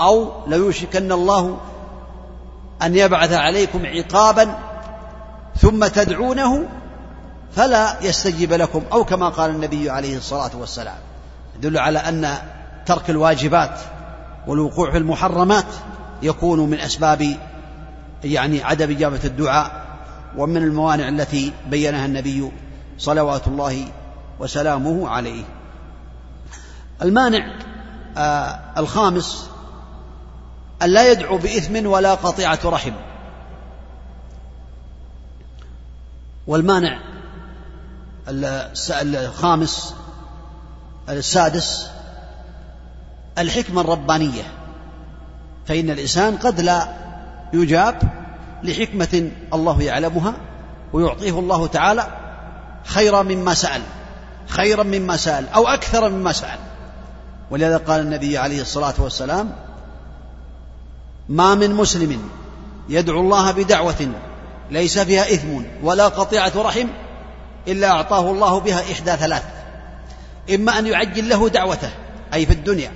[SPEAKER 1] أو ليوشكن الله أن يبعث عليكم عقابا ثم تدعونه فلا يستجيب لكم. أو كما قال النبي عليه الصلاة والسلام يدل على أن ترك الواجبات والوقوع في المحرمات يكون من أسباب يعني عدم إجابة الدعاء ومن الموانع التي بينها النبي صلوات الله وسلامه عليه. المانع آه الخامس أن لا يدعو بإثم ولا قطيعة رحم. والمانع الخامس السادس الحكمة الربانية. فإن الإنسان قد لا يجاب لحكمة الله يعلمها ويعطيه الله تعالى خيرا مما سأل خيرا مما سأل أو أكثر مما سأل. ولهذا قال النبي عليه الصلاة والسلام ما من مسلم يدعو الله بدعوة ليس فيها إثم ولا قطيعة رحم إلا أعطاه الله بها إحدى ثلاث إما أن يعجل له دعوته أي في الدنيا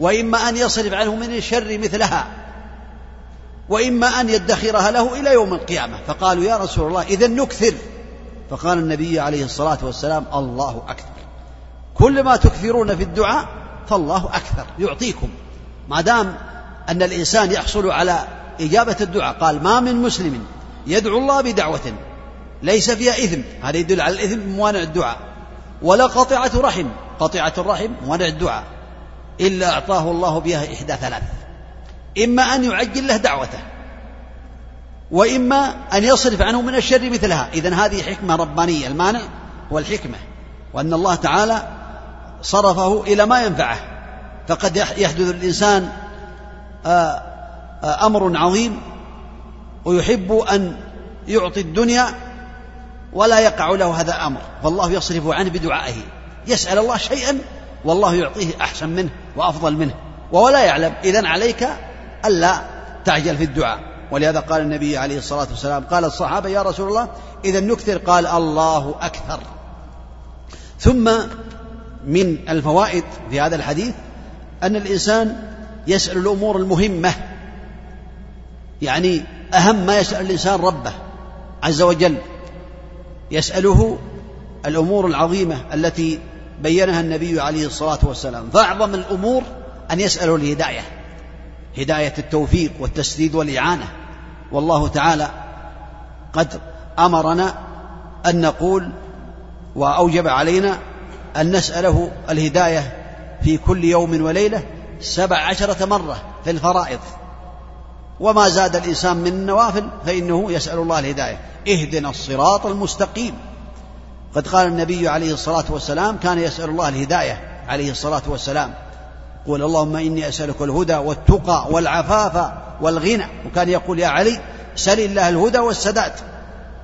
[SPEAKER 1] وإما أن يصرف عنه من الشر مثلها وإما أن يدخرها له إلى يوم القيامة. فقالوا يا رسول الله إذا نكثر. فقال النبي عليه الصلاة والسلام الله أكثر. كل ما تكثرون في الدعاء فالله أكثر يعطيكم. ما دام أن الإنسان يحصل على إجابة الدعاء قال ما من مسلم يدعو الله بدعوة ليس فيها إثم. هذا يدل على الإثم موانع الدعاء. ولا قطعة رحم. قطعة الرحم موانع الدعاء. إلا أعطاه الله بها إحدى ثلاث. إما أن يعجل له دعوته وإما أن يصرف عنه من الشر مثلها. إذا هذه حكمة ربانية. المانع هو الحكمة وأن الله تعالى صرفه إلى ما ينفعه. فقد يحدث الإنسان آه، آه، أمر عظيم ويحب أن يعطي الدنيا ولا يقع له هذا الأمر فالله يصرف عنه بدعائه. يسأل الله شيئا والله يعطيه أحسن منه وأفضل منه وهو لا يعلم. إذا عليك ألا تعجل في الدعاء. ولهذا قال النبي عليه الصلاة والسلام قال الصحابة يا رسول الله إذا نكثر قال الله أكثر. ثم من الفوائد في هذا الحديث أن الإنسان يسأل الأمور المهمة يعني أهم ما يسأل الإنسان ربه عز وجل. يسأله الأمور العظيمة التي بينها النبي عليه الصلاة والسلام. فأعظم الأمور أن يسألوا الهداية. هداية التوفيق والتسديد والإعانة. والله تعالى قد أمرنا أن نقول وأوجب علينا أن نسأله الهداية في كل يوم وليلة سبع عشرة مرة في الفرائض. وما زاد الإنسان من النوافل فإنه يسأل الله الهداية. اهدنا الصراط المستقيم. قد قال النبي عليه الصلاة والسلام كان يسأل الله الهداية عليه الصلاة والسلام. قول اللهم إني أسألك الهدى والتقى والعفاف والغنى. وكان يقول يا علي سل الله الهدى والسداد.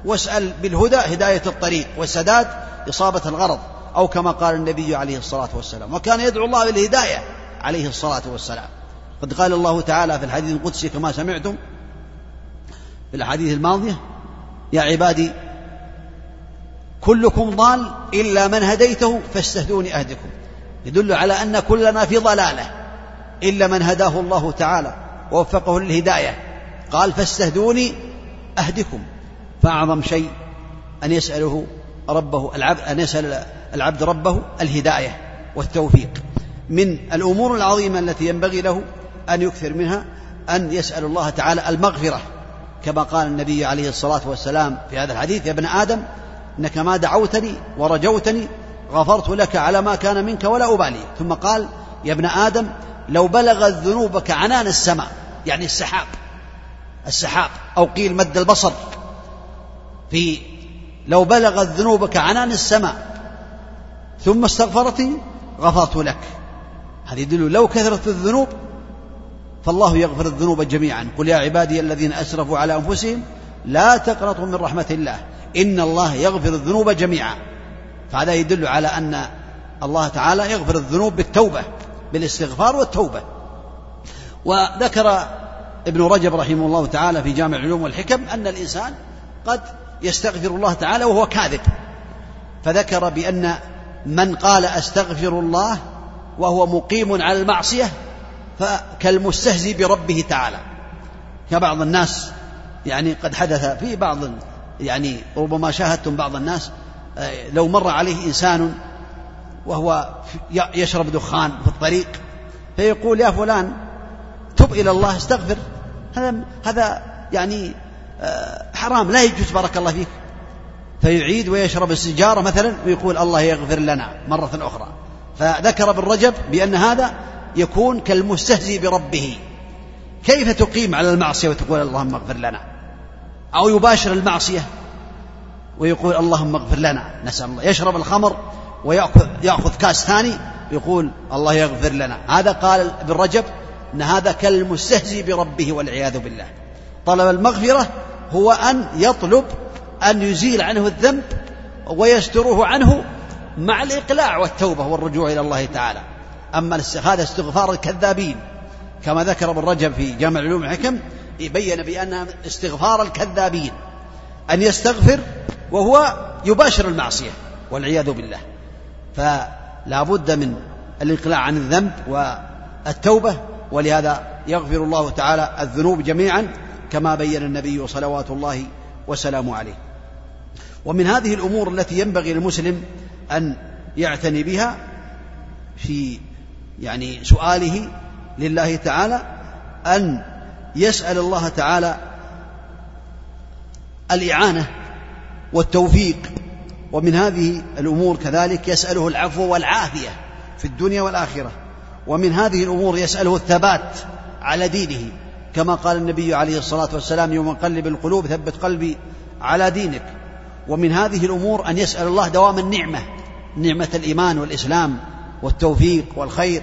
[SPEAKER 1] واسأل بالهدى هداية الطريق والسداد إصابة الغرض أو كما قال النبي عليه الصلاة والسلام. وكان يدعو الله بالهداية عليه الصلاة والسلام. قد قال الله تعالى في الحديث القدسي كما سمعتم في الأحاديث الماضية يا عبادي كلكم ضال إلا من هديته فاستهدوني أهدكم. يدل على أن كلنا في ضلالة إلا من هداه الله تعالى ووفقه للهداية. قال فاستهدوني أهدكم. فأعظم شيء أن يسأله ربه العبد أن يسأل العبد ربه الهداية والتوفيق. من الأمور العظيمة التي ينبغي له أن يكثر منها أن يسأل الله تعالى المغفرة. كما قال النبي عليه الصلاة والسلام في هذا الحديث يا ابن آدم إنك ما دعوتني ورجوتني غفرت لك على ما كان منك ولا أبالي. ثم قال يا ابن آدم لو بلغت ذنوبك عنان السماء يعني السحاب السحاب أو قيل مد البصر في لو بلغت ذنوبك عنان السماء ثم استغفرتني غفرت لك. هذه يدل لو كثرت الذنوب فالله يغفر الذنوب جميعا. قل يا عبادي الذين أسرفوا على أنفسهم لا تقنطوا من رحمة الله إن الله يغفر الذنوب جميعا. فهذا يدل على أن الله تعالى يغفر الذنوب بالتوبة بالاستغفار والتوبة. وذكر ابن رجب رحمه الله تعالى في جامع العلوم والحكم أن الإنسان قد يستغفر الله تعالى وهو كاذب. فذكر بأن من قال أستغفر الله وهو مقيم على المعصية فكالمستهزي بربه تعالى. كبعض الناس يعني قد حدث في بعض يعني ربما شاهدتم بعض الناس لو مر عليه إنسان وهو يشرب دخان في الطريق فيقول يا فلان تب إلى الله استغفر. هذا هذا يعني آه، حرام لا يجوز بارك الله فيك. فيعيد ويشرب السجارة مثلا ويقول الله يغفر لنا مرة أخرى. فذكر ابن رجب بأن هذا يكون كالمستهزي بربه. كيف تقيم على المعصية وتقول اللهم اغفر لنا؟ أو يباشر المعصية؟ ويقول اللهم اغفر لنا نسأل الله. يشرب الخمر ويأخذ يأخذ كاس ثاني يقول الله يغفر لنا. هذا قال ابن رجب أن هذا كالمستهزي بربه والعياذ بالله. طلب المغفرة هو أن يطلب أن يزيل عنه الذنب ويستره عنه مع الإقلاع والتوبة والرجوع إلى الله تعالى. أما هذا استغفار الكذابين. كما ذكر ابن رجب في جامع العلوم الحكم بين بأنها استغفار الكذابين أن يستغفر وهو يباشر المعصية والعياذ بالله. فلا بد من الإقلاع عن الذنب والتوبة ولهذا يغفر الله تعالى الذنوب جميعا كما بين النبي صلوات الله وسلامه عليه. ومن هذه الأمور التي ينبغي للمسلم أن يعتني بها في يعني سؤاله لله تعالى أن يسأل الله تعالى الإعانة والتوفيق. ومن هذه الأمور كذلك يسأله العفو والعافية في الدنيا والآخرة. ومن هذه الأمور يسأله الثبات على دينه. كما قال النبي عليه الصلاة والسلام يوم قلب القلوب ثبت قلبي على دينك. ومن هذه الأمور أن يسأل الله دوام النعمة نعمة الإيمان والإسلام والتوفيق والخير.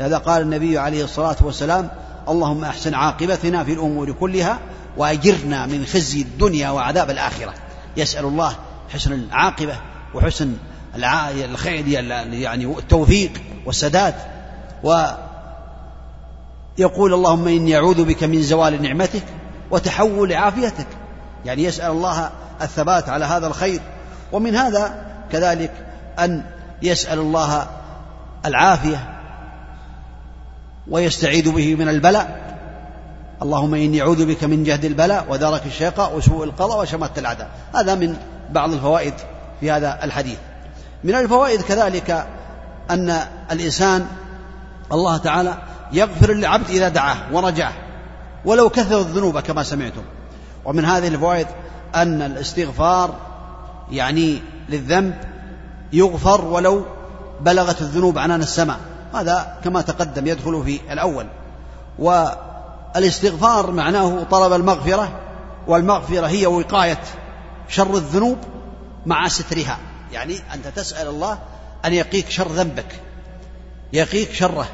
[SPEAKER 1] لهذا قال النبي عليه الصلاة والسلام اللهم أحسن عاقبتنا في الأمور كلها وأجرنا من خزي الدنيا وعذاب الآخرة. يسأل الله حسن العاقبة وحسن الخير يعني التوفيق والسداد. ويقول اللهم إني أعوذ بك من زوال نعمتك وتحول عافيتك. يعني يسأل الله الثبات على هذا الخير. ومن هذا كذلك أن يسأل الله العافية ويستعيذ به من البلاء. اللهم إني أعوذ بك من جهد البلاء ودرك الشقاء وسوء القضاء وشماتة الأعداء. هذا من بعض الفوائد في هذا الحديث. من الفوائد كذلك أن الإنسان الله تعالى يغفر للعبد إذا دعاه ورجاه ولو كثر الذنوب كما سمعتم. ومن هذه الفوائد أن الاستغفار يعني للذنب يغفر ولو بلغت الذنوب عنان السماء. هذا كما تقدم يدخل في الأول. والاستغفار معناه طلب المغفرة والمغفرة هي وقاية شر الذنوب مع سترها. يعني أنت تسأل الله أن يقيك شر ذنبك يقيك شره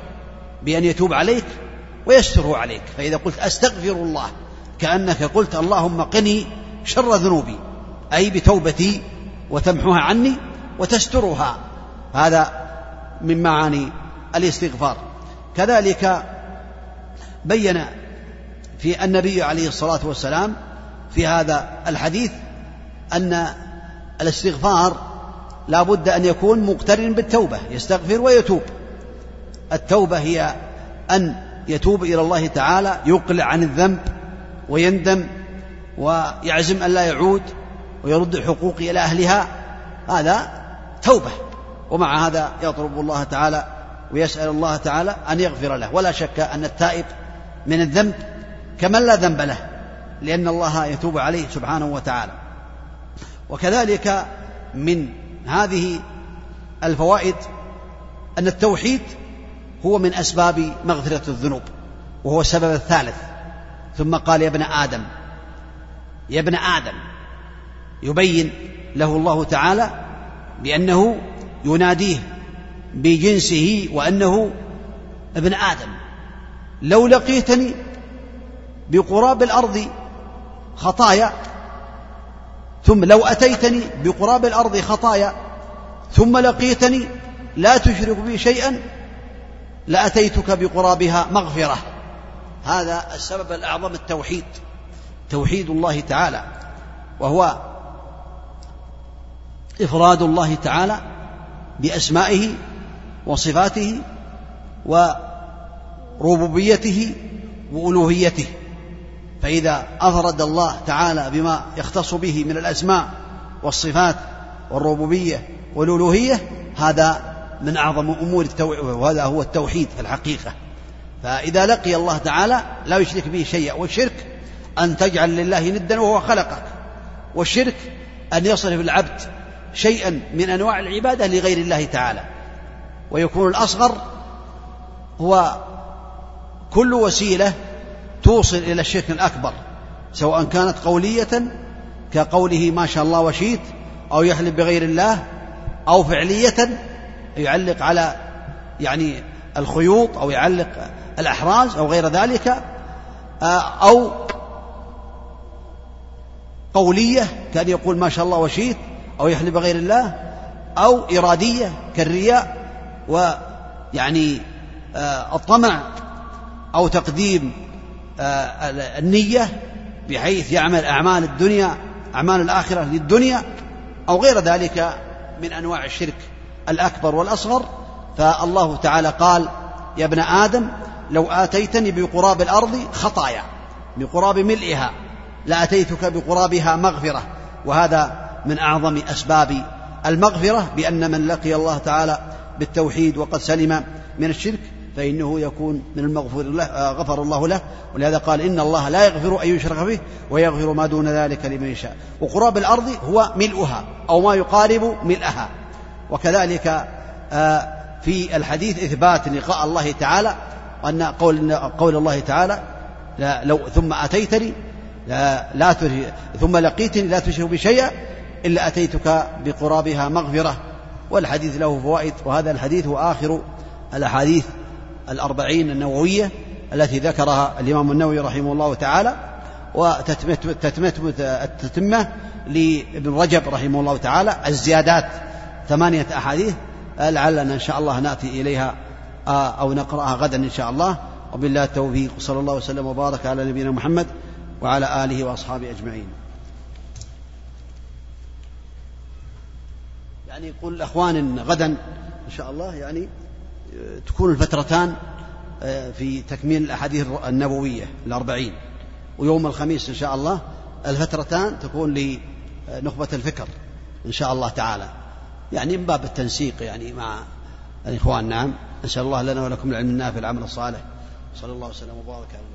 [SPEAKER 1] بأن يتوب عليك ويستره عليك. فإذا قلت أستغفر الله كأنك قلت اللهم قني شر ذنوبي أي بتوبتي وتمحوها عني وتسترها. هذا من معاني الاستغفار. كذلك بين في النبي عليه الصلاة والسلام في هذا الحديث أن الاستغفار لا بد أن يكون مقترن بالتوبة يستغفر ويتوب. التوبة هي أن يتوب إلى الله تعالى يقلع عن الذنب ويندم ويعزم أن لا يعود ويرد الحقوق إلى أهلها. هذا توبة ومع هذا يطلب الله تعالى ويسأل الله تعالى أن يغفر له. ولا شك أن التائب من الذنب كمن لا ذنب له لأن الله يتوب عليه سبحانه وتعالى. وكذلك من هذه الفوائد أن التوحيد هو من أسباب مغفرة الذنوب وهو السبب الثالث. ثم قال يا ابن آدم يا ابن آدم يبين له الله تعالى بأنه يناديه بجنسه وأنه ابن آدم لو لقيتني بقراب الأرض خطايا ثم لو أتيتني بقراب الأرض خطايا ثم لقيتني لا تشرك بي شيئا لأتيتك بقرابها مغفرة. هذا السبب الأعظم التوحيد توحيد الله تعالى وهو إفراد الله تعالى بأسمائه وصفاته وربوبيته وألوهيته. فإذا أفرد الله تعالى بما يختص به من الأسماء والصفات والربوبية والألوهية هذا من أعظم أمور التوحيد وهذا هو التوحيد في الحقيقة. فإذا لقي الله تعالى لا يشرك به شيئا والشرك أن تجعل لله ندا وهو خلقك والشرك أن يصرف العبد شيئا من أنواع العبادة لغير الله تعالى. ويكون الأصغر هو كل وسيلة توصل إلى الشرك الأكبر سواء كانت قولية كقوله ما شاء الله وشيت أو يحلف بغير الله أو فعلية يعلق على يعني الخيوط أو يعلق الأحراز أو غير ذلك آه، أو قولية كأن يقول ما شاء الله وشيت أو يحلف بغير الله أو إرادية كالرياء ويعني آه، الطمع أو تقديم النية بحيث يعمل أعمال الدنيا أعمال الآخرة للدنيا أو غير ذلك من أنواع الشرك الأكبر والأصغر. فالله تعالى قال يا ابن آدم لو آتيتني بقراب الأرض خطايا بقراب ملئها لأتيتك بقرابها مغفرة. وهذا من أعظم أسباب المغفرة بأن من لقي الله تعالى بالتوحيد وقد سلم من الشرك فإنه يكون من المغفور له آه، غفر الله له. ولهذا قال إن الله لا يغفر أن يشرك به ويغفر ما دون ذلك لمن يشاء. وقراب الأرض هو ملؤها أو ما يقارب ملئها. وكذلك آه، في الحديث إثبات لقاء الله تعالى وأن قول, قول الله تعالى لا لو ثم أتيتني لا, لا ثم لقيتني لا تشرك بشيئا إلا أتيتك بقرابها مغفرة. والحديث له فوائد وهذا الحديث هو آخر الأحاديث الأربعين النووية التي ذكرها الإمام النووي رحمه الله تعالى وتتمة لابن رجب رحمه الله تعالى الزيادات ثمانية أحاديث لعلنا إن شاء الله نأتي إليها آه، أو نقرأها غدا إن شاء الله. وبالله التوفيق صلى الله وسلم وبارك على نبينا محمد وعلى آله وأصحابه أجمعين. يعني يقول الأخوان غدا إن شاء الله يعني تكون الفترتان آه، في تكميل الأحاديث النبوية الأربعين. ويوم الخميس إن شاء الله الفترتان تكون لنخبة الفكر إن شاء الله تعالى. يعني من باب التنسيق يعني مع الإخوان نعم. نسأل الله لنا ولكم العلم النافع العمل الصالح. صلى الله وسلم وبارك على